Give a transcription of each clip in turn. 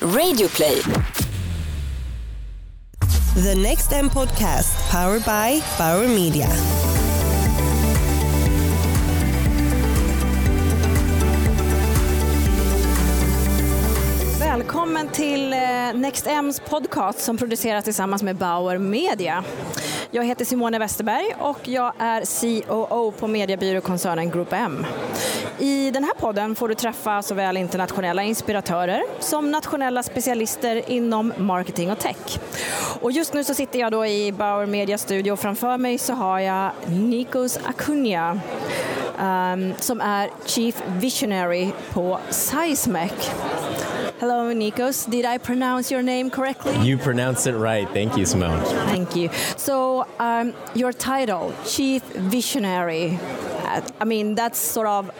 Radioplay. The Next M podcast powered by Bauer Media. Välkommen till eh, Next M's podcast som produceras tillsammans med Bauer Media. Jag heter Simone Westerberg och jag är COO på mediebyråkoncernen Group M. I den här podden får du träffa såväl internationella inspiratörer som nationella specialister inom marketing och tech. Och just nu så sitter jag då i Bauer Media studio och framför mig så har jag Nikos Acuna um, som är Chief Visionary på Seismec. Hello, Nikos. Did I pronounce your name correctly? You pronounced it right. Thank you, Simone. Thank you. So, um, your title, Chief Visionary, I mean, that's sort of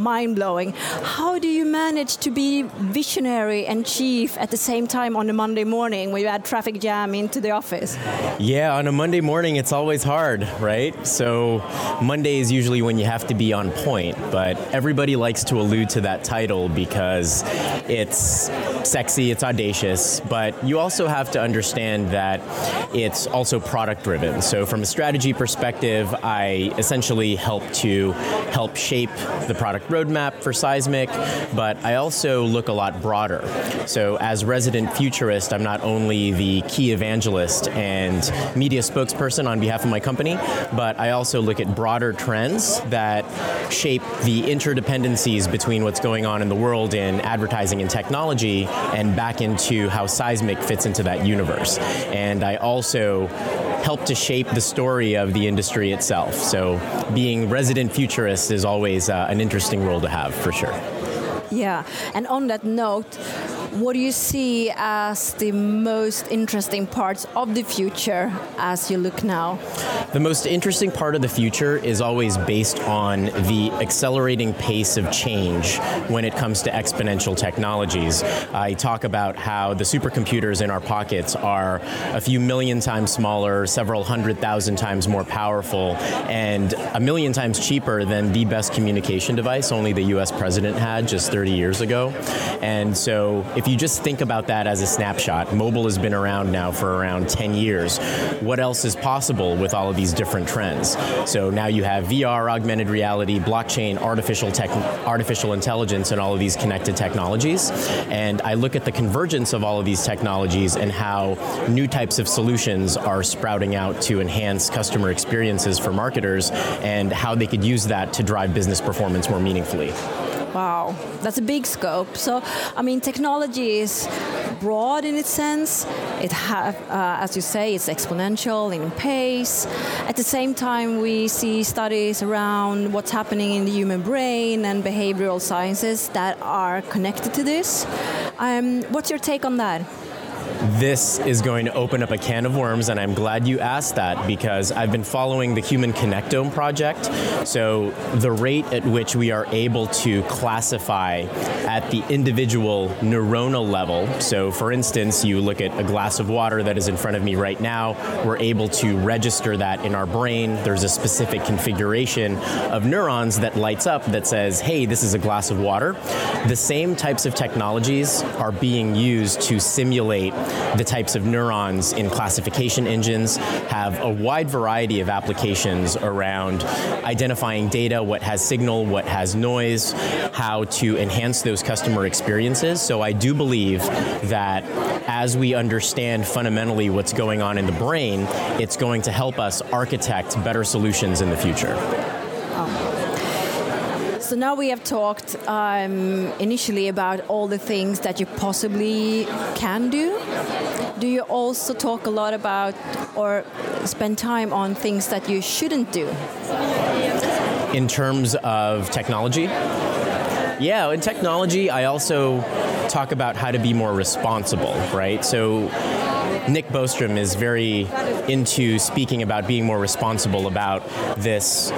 mind blowing. How do you manage to be visionary and chief at the same time on a Monday morning when you add traffic jam into the office? Yeah, on a Monday morning, it's always hard, right? So, Monday is usually when you have to be on point, but everybody likes to allude to that title because it's sexy, it's audacious, but you also have to understand that it's also product driven. So, from a strategy perspective, I essentially help to help shape the product roadmap for Sizmek, but I also look a lot broader. So, as resident futurist, I'm not only the key evangelist and media spokesperson on behalf of my company, but I also look at broader trends that shape the interdependencies between what's going on in the world in advertising and technology and back into how Sizmek fits into that universe. And I also help to shape the story of the industry itself. So being resident futurist is always uh, an interesting role to have for sure. Yeah, and on that note, what do you see as the most interesting parts of the future as you look now? The most interesting part of the future is always based on the accelerating pace of change when it comes to exponential technologies. I talk about how the supercomputers in our pockets are a few million times smaller, several hundred thousand times more powerful, and a million times cheaper than the best communication device only the US president had just 30 years ago. And so if you just think about that as a snapshot, mobile has been around now for around 10 years. What else is possible with all of these different trends? So now you have VR, augmented reality, blockchain, artificial tech, artificial intelligence, and all of these connected technologies. And I look at the convergence of all of these technologies and how new types of solutions are sprouting out to enhance customer experiences for marketers and how they could use that to drive business performance more meaningfully. Wow, that's a big scope. So, I mean, technology is broad in its sense. It have, uh, as you say, it's exponential in pace. At the same time, we see studies around what's happening in the human brain and behavioral sciences that are connected to this. Um, what's your take on that? This is going to open up a can of worms, and I'm glad you asked that because I've been following the Human Connectome project. So, the rate at which we are able to classify at the individual neuronal level. So, for instance, you look at a glass of water that is in front of me right now, we're able to register that in our brain. There's a specific configuration of neurons that lights up that says, hey, this is a glass of water. The same types of technologies are being used to simulate the types of neurons in classification engines, have a wide variety of applications around identifying data, what has signal, what has noise, how to enhance those customer experiences. So I do believe that as we understand fundamentally what's going on in the brain, it's going to help us architect better solutions in the future. Um, So now we have talked um, initially about all the things that you possibly can do. Do you also talk a lot about or spend time on things that you shouldn't do? In terms of technology? Yeah, in technology, I also talk about how to be more responsible, right? So Nick Bostrom is very into speaking about being more responsible about this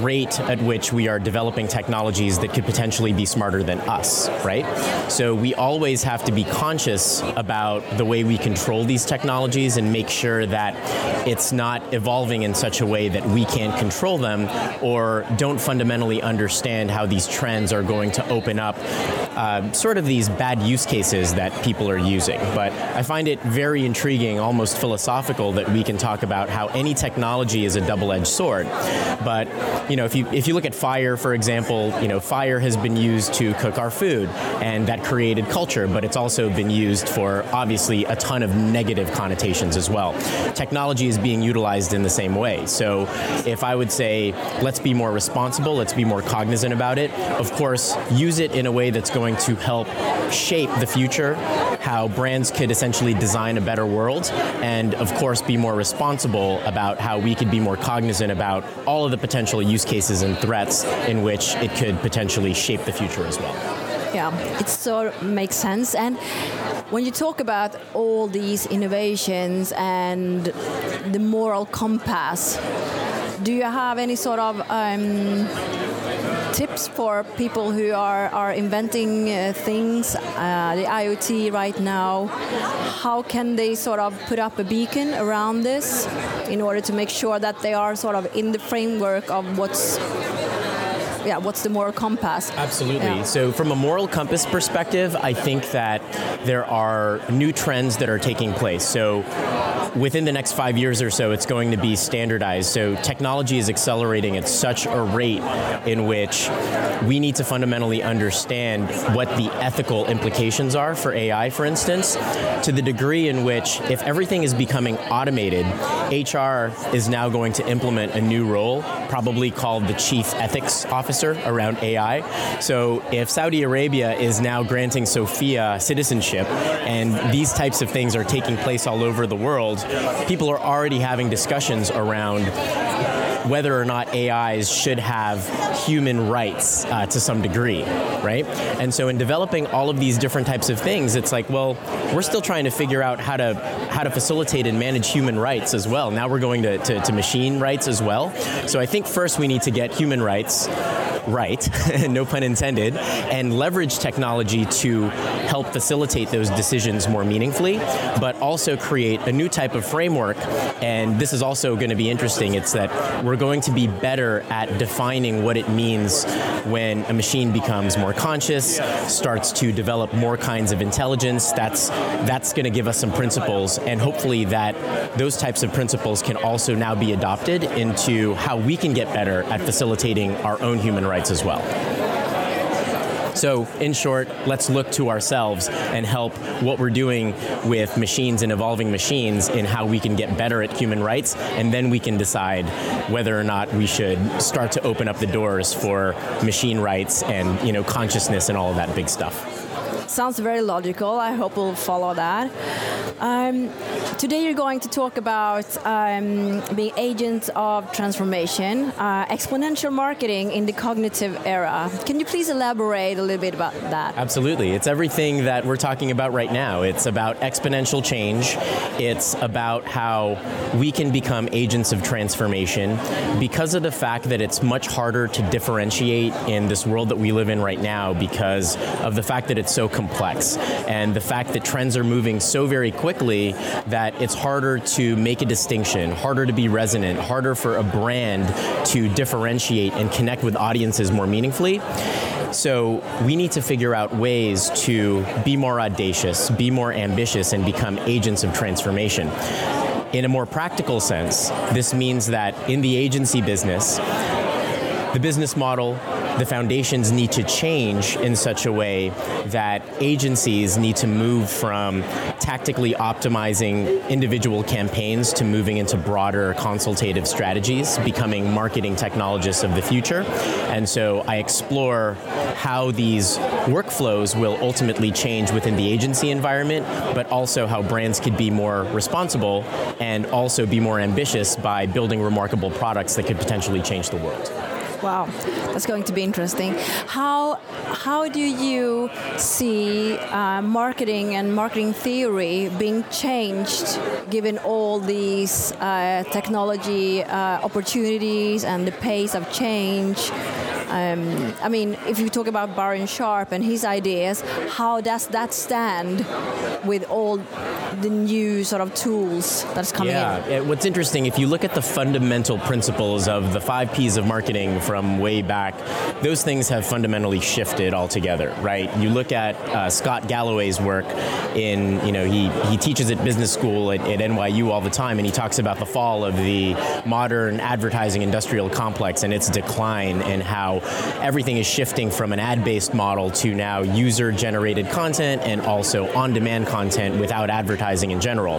rate at which we are developing technologies that could potentially be smarter than us, right? So we always have to be conscious about the way we control these technologies and make sure that it's not evolving in such a way that we can't control them or don't fundamentally understand how these trends are going to open up uh, sort of these bad use cases that people are using. But I find it very intriguing, almost philosophical, that we can talk about how any technology is a double-edged sword. But you know, if you if you look at fire, for example, you know, fire has been used to cook our food, and that created culture. But it's also been used for obviously a ton of negative connotations as well. Technology is being utilized in the same way. So, if I would say, let's be more responsible, let's be more cognizant about it. Of course, use it in a way that's going to help shape the future, how brands could essentially design a better world, and of course, be more responsible about how we could be more cognizant about all of the potential use cases and threats in which it could potentially shape the future as well. Yeah, it sort of makes sense. And when you talk about all these innovations and the moral compass, do you have any sort of um, tips for people who are, are inventing uh, things, uh, the IoT right now? How can they sort of put up a beacon around this in order to make sure that they are sort of in the framework of what's yeah, what's the moral compass? Absolutely. Yeah. So, from a moral compass perspective, I think that there are new trends that are taking place. So, within the next five years or so, it's going to be standardized. So, technology is accelerating at such a rate in which we need to fundamentally understand what the ethical implications are for AI, for instance, to the degree in which, if everything is becoming automated, HR is now going to implement a new role, probably called the Chief Ethics Officer around AI. So, if Saudi Arabia is now granting Sophia citizenship and these types of things are taking place all over the world, people are already having discussions around whether or not AIs should have human rights uh, to some degree, right? And so in developing all of these different types of things, it's like, well, we're still trying to figure out how to how to facilitate and manage human rights as well. Now we're going to, to, to machine rights as well. So I think first we need to get human rights right, no pun intended, and leverage technology to help facilitate those decisions more meaningfully, but also create a new type of framework. And this is also going to be interesting. It's that we're going to be better at defining what it means when a machine becomes more conscious, starts to develop more kinds of intelligence. That's that's going to give us some principles, and hopefully that those types of principles can also now be adopted into how we can get better at facilitating our own human rights as well. So, in short, let's look to ourselves and help what we're doing with machines and evolving machines in how we can get better at human rights, and then we can decide whether or not we should start to open up the doors for machine rights and you know consciousness and all of that big stuff. Sounds very logical. I hope we'll follow that. Um, today you're going to talk about um, being agents of transformation, uh, exponential marketing in the cognitive era. Can you please elaborate a little bit about that? Absolutely. It's everything that we're talking about right now. It's about exponential change. It's about how we can become agents of transformation because of the fact that it's much harder to differentiate in this world that we live in right now because of the fact that it's so complex and the fact that trends are moving so very quickly that it's harder to make a distinction, harder to be resonant, harder for a brand to differentiate and connect with audiences more meaningfully. So we need to figure out ways to be more audacious, be more ambitious, and become agents of transformation. In a more practical sense, this means that in the agency business, the business model, the foundations need to change in such a way that agencies need to move from tactically optimizing individual campaigns to moving into broader consultative strategies, becoming marketing technologists of the future. And so I explore how these workflows will ultimately change within the agency environment, but also how brands could be more responsible and also be more ambitious by building remarkable products that could potentially change the world. Wow, that's going to be interesting. How how do you see uh, marketing and marketing theory being changed given all these uh, technology uh, opportunities and the pace of change? Um, I mean, if you talk about Byron Sharp and his ideas, how does that stand with all the new sort of tools that's coming yeah. in? What's interesting, if you look at the fundamental principles of the five P's of marketing from way back, those things have fundamentally shifted altogether, right? You look at uh, Scott Galloway's work in, you know, he, he teaches at business school at, at NYU all the time, and he talks about the fall of the modern advertising industrial complex and its decline and how everything is shifting from an ad-based model to now user-generated content and also on-demand content without advertising in general.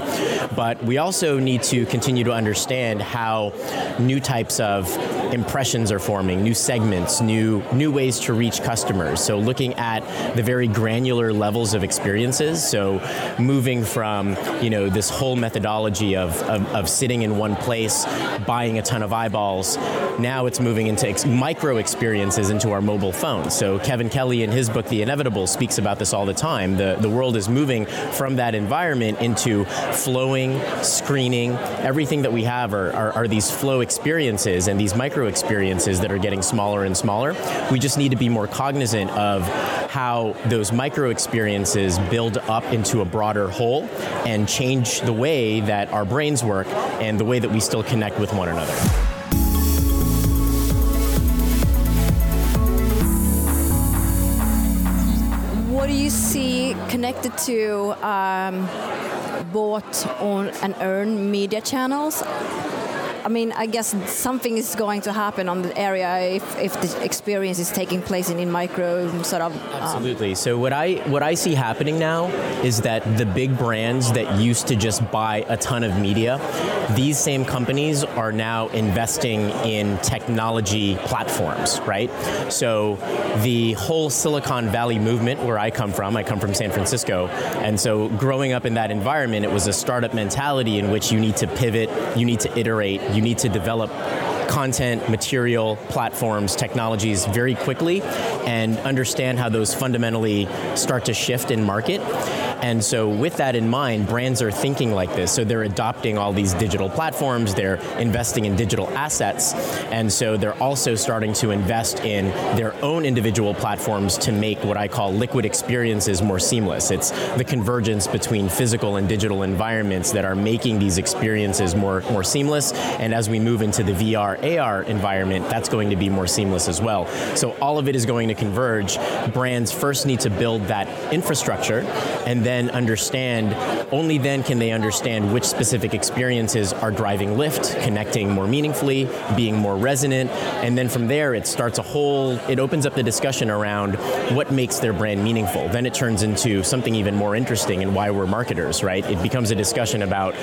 But we also need to continue to understand how new types of impressions are forming, new segments, new new ways to reach customers. So looking at the very granular levels of experiences. So moving from you know this whole methodology of, of, of sitting in one place, buying a ton of eyeballs. Now it's moving into ex- micro experiences into our mobile phones. So Kevin Kelly in his book The Inevitable speaks about this all the time. The the world is moving from that environment into flowing, screening. Everything that we have are, are, are these flow experiences and these micro experiences that are getting smaller and smaller. We just need to be more cognizant of how those micro experiences build up into a broader whole and change the way that our brains work and the way that we still connect with one another. Connected to um, bought on and earn media channels? I mean, I guess something is going to happen on the area if, if the experience is taking place in, in micro sort of. Um, Absolutely. So what I what I see happening now is that the big brands that used to just buy a ton of media, these same companies are now investing in technology platforms, right? So the whole Silicon Valley movement where I come from, I come from San Francisco, and so growing up in that environment, it was a startup mentality in which you need to pivot, you need to iterate, you need to develop content, material, platforms, technologies very quickly and understand how those fundamentally start to shift in market. And so, with that in mind, brands are thinking like this. So, they're adopting all these digital platforms, they're investing in digital assets, and so they're also starting to invest in their own individual platforms to make what I call liquid experiences more seamless. It's the convergence between physical and digital environments that are making these experiences more, more seamless. And as we move into the VR, AR environment, that's going to be more seamless as well. So, all of it is going to converge. Brands first need to build that infrastructure and then understand, only then can they understand which specific experiences are driving lift, connecting more meaningfully, being more resonant, and then from there it starts a whole, it opens up the discussion around what makes their brand meaningful. Then it turns into something even more interesting and why we're marketers, right? It becomes a discussion about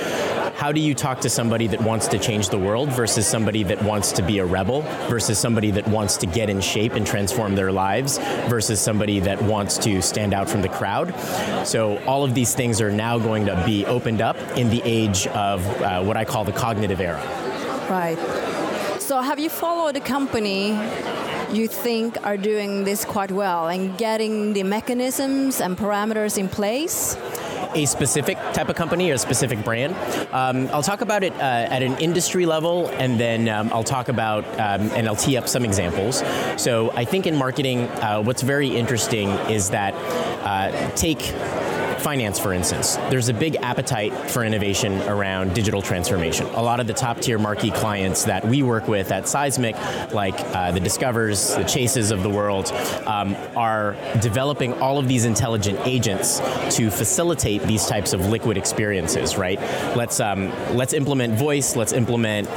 how do you talk to somebody that wants to change the world versus somebody that wants to be a rebel versus somebody that wants to get in shape and transform their lives versus somebody that wants to stand out from the crowd. So all of these things are now going to be opened up in the age of uh, what I call the cognitive era. Right. So, have you followed a company you think are doing this quite well and getting the mechanisms and parameters in place? A specific type of company or a specific brand. Um, I'll talk about it uh, at an industry level, and then um, I'll talk about um, and I'll tee up some examples. So I think in marketing, uh, what's very interesting is that uh, take finance, for instance, there's a big appetite for innovation around digital transformation. A lot of the top tier marquee clients that we work with at Sizmek, like uh, the Discovers, the Chases of the world, um, are developing all of these intelligent agents to facilitate these types of liquid experiences. Right? Let's um, let's implement voice. Let's implement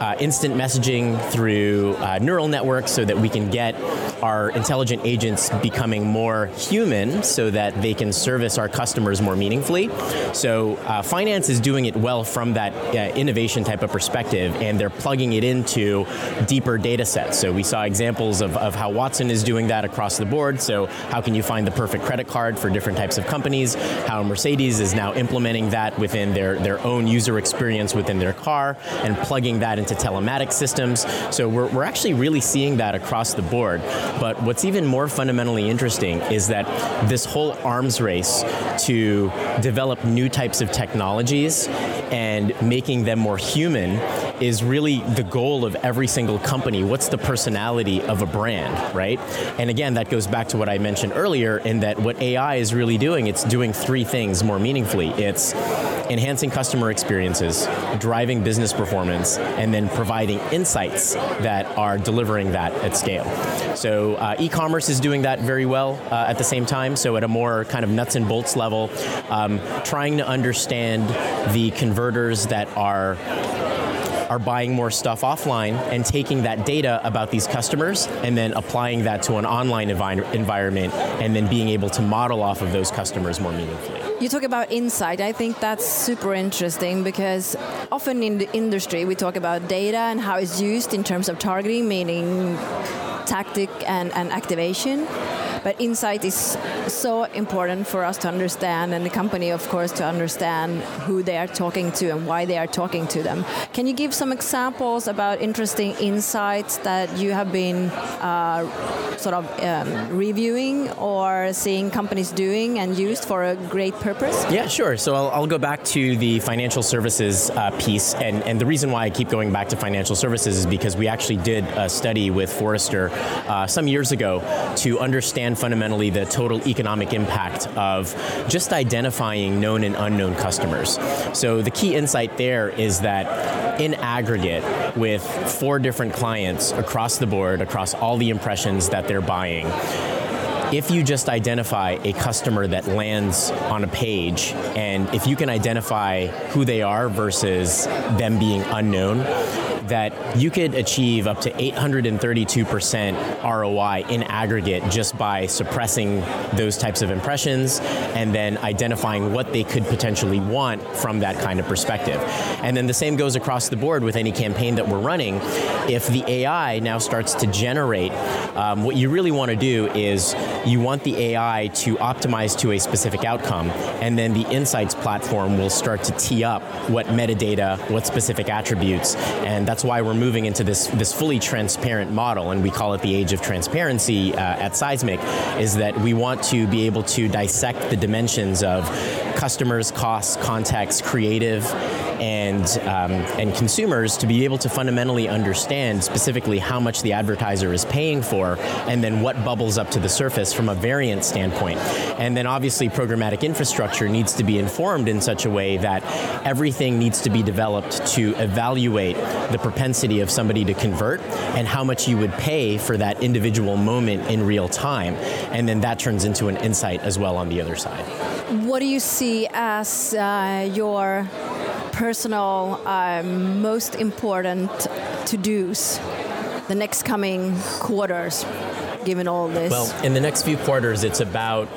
uh, instant messaging through uh, neural networks so that we can get our intelligent agents becoming more human so that they can service our customers more meaningfully. So, uh, finance is doing it well from that uh, innovation type of perspective, and they're plugging it into deeper data sets. So, we saw examples of, of how Watson is doing that across the board. So, how can you find the perfect credit card for different types of companies? How Mercedes is now implementing that within their, their own user experience within their car and plugging that into into telematics systems. So we're, we're actually really seeing that across the board. But what's even more fundamentally interesting is that this whole arms race to develop new types of technologies and making them more human is really the goal of every single company. What's the personality of a brand, right? And again, that goes back to what I mentioned earlier in that what AI is really doing, it's doing three things more meaningfully. It's enhancing customer experiences, driving business performance, and then providing insights that are delivering that at scale. So uh, e-commerce is doing that very well uh, at the same time. So at a more kind of nuts and bolts level, um, trying to understand the converters that are are buying more stuff offline and taking that data about these customers and then applying that to an online envi- environment and then being able to model off of those customers more meaningfully. You talk about insight. I think that's super interesting because often in the industry we talk about data and how it's used in terms of targeting, meaning tactic and, and activation. But insight is so important for us to understand, and the company, of course, to understand who they are talking to and why they are talking to them. Can you give some examples about interesting insights that you have been uh, sort of um, reviewing or seeing companies doing and used for a great purpose? Yeah, sure. So I'll, I'll go back to the financial services uh, piece, and, and the reason why I keep going back to financial services is because we actually did a study with Forrester uh, some years ago to understand fundamentally the total economic impact of just identifying known and unknown customers. So the key insight there is that in aggregate, with four different clients across the board, across all the impressions that they're buying, if you just identify a customer that lands on a page, and if you can identify who they are versus them being unknown, that you could achieve up to 832% ROI in aggregate just by suppressing those types of impressions and then identifying what they could potentially want from that kind of perspective. And then the same goes across the board with any campaign that we're running. If the AI now starts to generate, um, what you really want to do is you want the AI to optimize to a specific outcome, and then the insights platform will start to tee up what metadata, what specific attributes, and that's why we're moving into this this fully transparent model, and we call it the age of transparency uh, at Sizmek, is that we want to be able to dissect the dimensions of customers, costs, context, creative, and um, and consumers to be able to fundamentally understand specifically how much the advertiser is paying for, and then what bubbles up to the surface from a variance standpoint. And then obviously programmatic infrastructure needs to be informed in such a way that everything needs to be developed to evaluate the propensity of somebody to convert and how much you would pay for that individual moment in real time. And then that turns into an insight as well on the other side. What do you see as uh, your personal um, most important to dos the next coming quarters? given all this? Well, in the next few quarters, it's about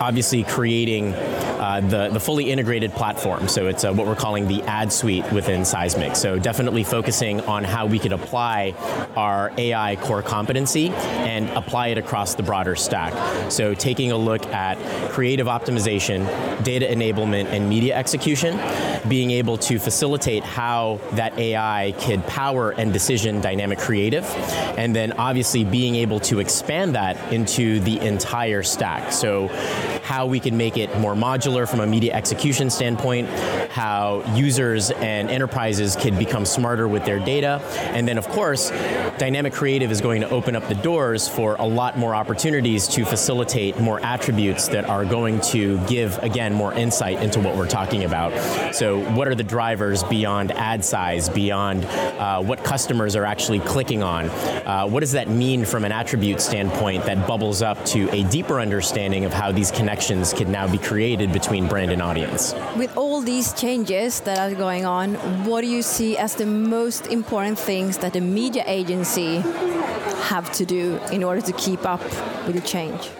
obviously creating uh, the, the fully integrated platform. So it's uh, what we're calling the ad suite within Sizmek. So definitely focusing on how we could apply our AI core competency and apply it across the broader stack. So taking a look at creative optimization, data enablement, and media execution, being able to facilitate how that AI could power and decision dynamic creative, and then obviously being able to expand that into the entire stack. So how we can make it more modular from a media execution standpoint, how users and enterprises can become smarter with their data, and then of course, dynamic creative is going to open up the doors for a lot more opportunities to facilitate more attributes that are going to give, again, more insight into what we're talking about. So what are the drivers beyond ad size, beyond uh, what customers are actually clicking on? Uh, what does that mean from an attribute standpoint that bubbles up to a deeper understanding of how these connections connections can now be created between brand and audience. With all these changes that are going on, what do you see as the most important things that a media agency have to do in order to keep up with the change?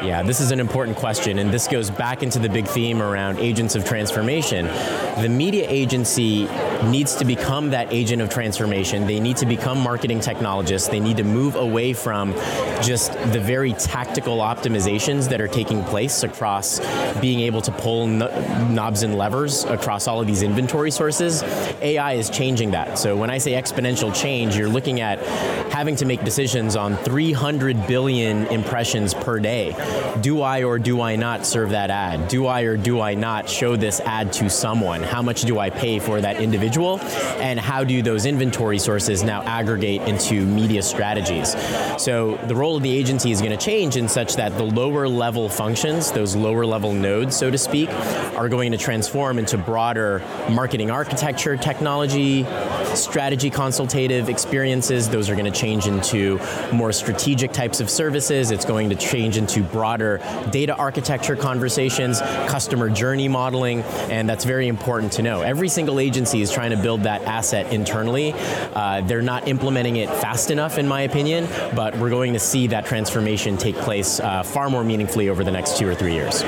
Yeah, this is an important question, and this goes back into the big theme around agents of transformation. The media agency needs to become that agent of transformation. They need to become marketing technologists. They need to move away from just the very tactical optimizations that are taking place across being able to pull knobs and levers across all of these inventory sources. AI is changing that. So when I say exponential change, you're looking at having to make decisions on 300 billion impressions per day. Do I or do I not serve that ad? Do I or do I not show this ad to someone? How much do I pay for that individual? And how do those inventory sources now aggregate into media strategies? So the role of the agency is going to change in such that the lower level functions, those lower level nodes, so to speak, are going to transform into broader marketing architecture, technology, strategy consultative experiences. Those are going to change into more strategic types of services. It's going to change into broader data architecture conversations, customer journey modeling, and that's very important to know. Every single agency is trying to build that asset internally. Uh, they're not implementing it fast enough, in my opinion, but we're going to see that transformation take place uh, far more meaningfully over the next two or three years.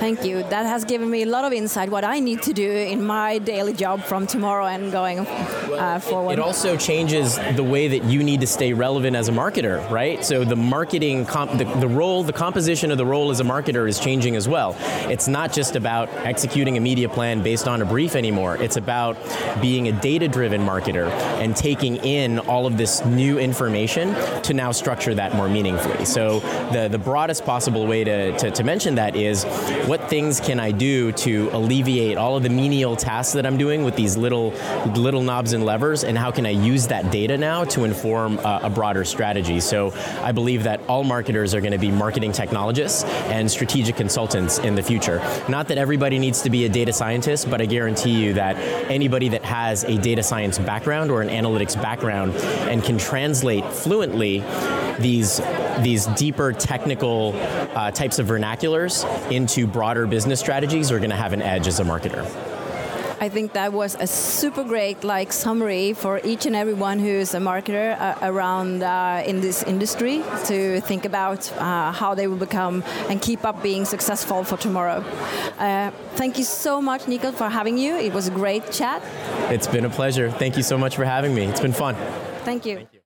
Thank you. That has given me a lot of insight what I need to do in my daily job from tomorrow and going uh, forward. It also changes the way that you need to stay relevant as a marketer, right? So the marketing, the, the role, the composition of the role as a marketer is changing as well. It's not just about executing a media plan based on a brief anymore. It's about being a data-driven marketer and taking in all of this new information to now structure that more meaningfully. So the, the broadest possible way to, to, to mention that is what things can I do to alleviate all of the menial tasks that I'm doing with these little little knobs and levers, and how can I use that data now to inform uh, a broader strategy? So I believe that all marketers are going to be marketing technologists and strategic consultants in the future. Not that everybody needs to be a data scientist, but I guarantee you that anybody that has a data science background or an analytics background and can translate fluently these these deeper technical uh, types of vernaculars into broader business strategies are going to have an edge as a marketer. I think that was a super great like summary for each and everyone who is a marketer uh, around uh, in this industry to think about uh, how they will become and keep up being successful for tomorrow. Uh, thank you so much, Nico, for having you. It was a great chat. It's been a pleasure. Thank you so much for having me. It's been fun. Thank you. Thank you.